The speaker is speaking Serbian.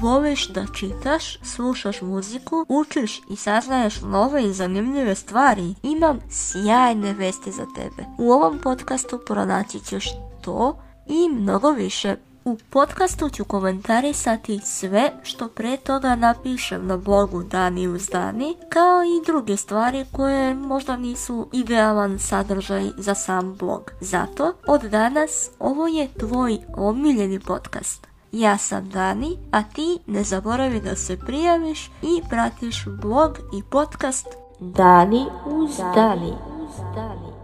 Voliš da čitaš, slušaš muziku, učiš i saznaješ nove i zanimljive stvari. Imam sjajne vesti za tebe. U ovom podcastu pronaći ćeš to i mnogo više. U podcastu ću komentarisati sve što pre toga napišem na blogu Dani uz Dani, kao i druge stvari koje možda nisu idealan sadržaj za sam blog. Zato, od danas, ovo je tvoj omiljeni podcast. Ja sam Dani, a ti ne zaboravi da se prijaviš i pratiš blog i podcast Dani uz Dani. Dani. Uz Dani.